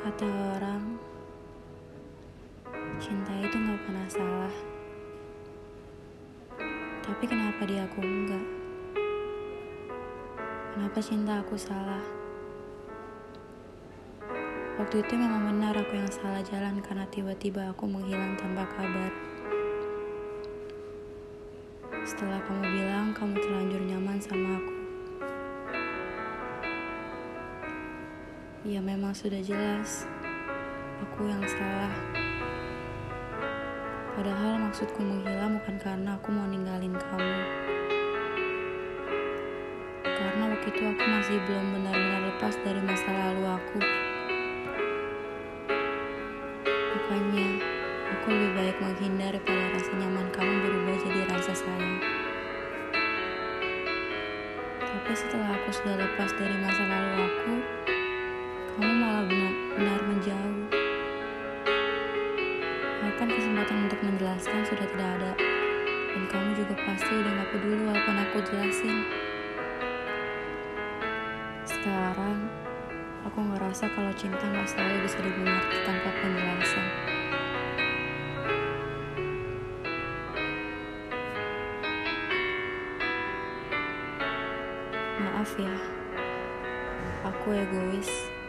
Kata orang, cinta itu gak pernah salah. Tapi kenapa dia aku enggak? Kenapa cinta aku salah? Waktu itu memang benar aku yang salah jalan karena tiba-tiba aku menghilang tanpa kabar. Setelah kamu bilang kamu terlanjur nyaman sama aku. Ya memang sudah jelas, aku yang salah. Padahal maksudku menghilang bukan karena aku mau ninggalin kamu. Karena waktu itu aku masih belum benar-benar lepas dari masa lalu aku. Makanya, aku lebih baik menghindar pada rasa nyaman kamu berubah jadi rasa sayang. Tapi setelah aku sudah lepas dari masa lalu aku, kamu malah benar-benar menjauh. Bahkan kesempatan untuk menjelaskan sudah tidak ada. Dan kamu juga pasti udah gak peduli walaupun aku jelasin. Sekarang, aku ngerasa kalau cinta gak selalu bisa dimengerti tanpa penjelasan. Maaf ya, aku egois.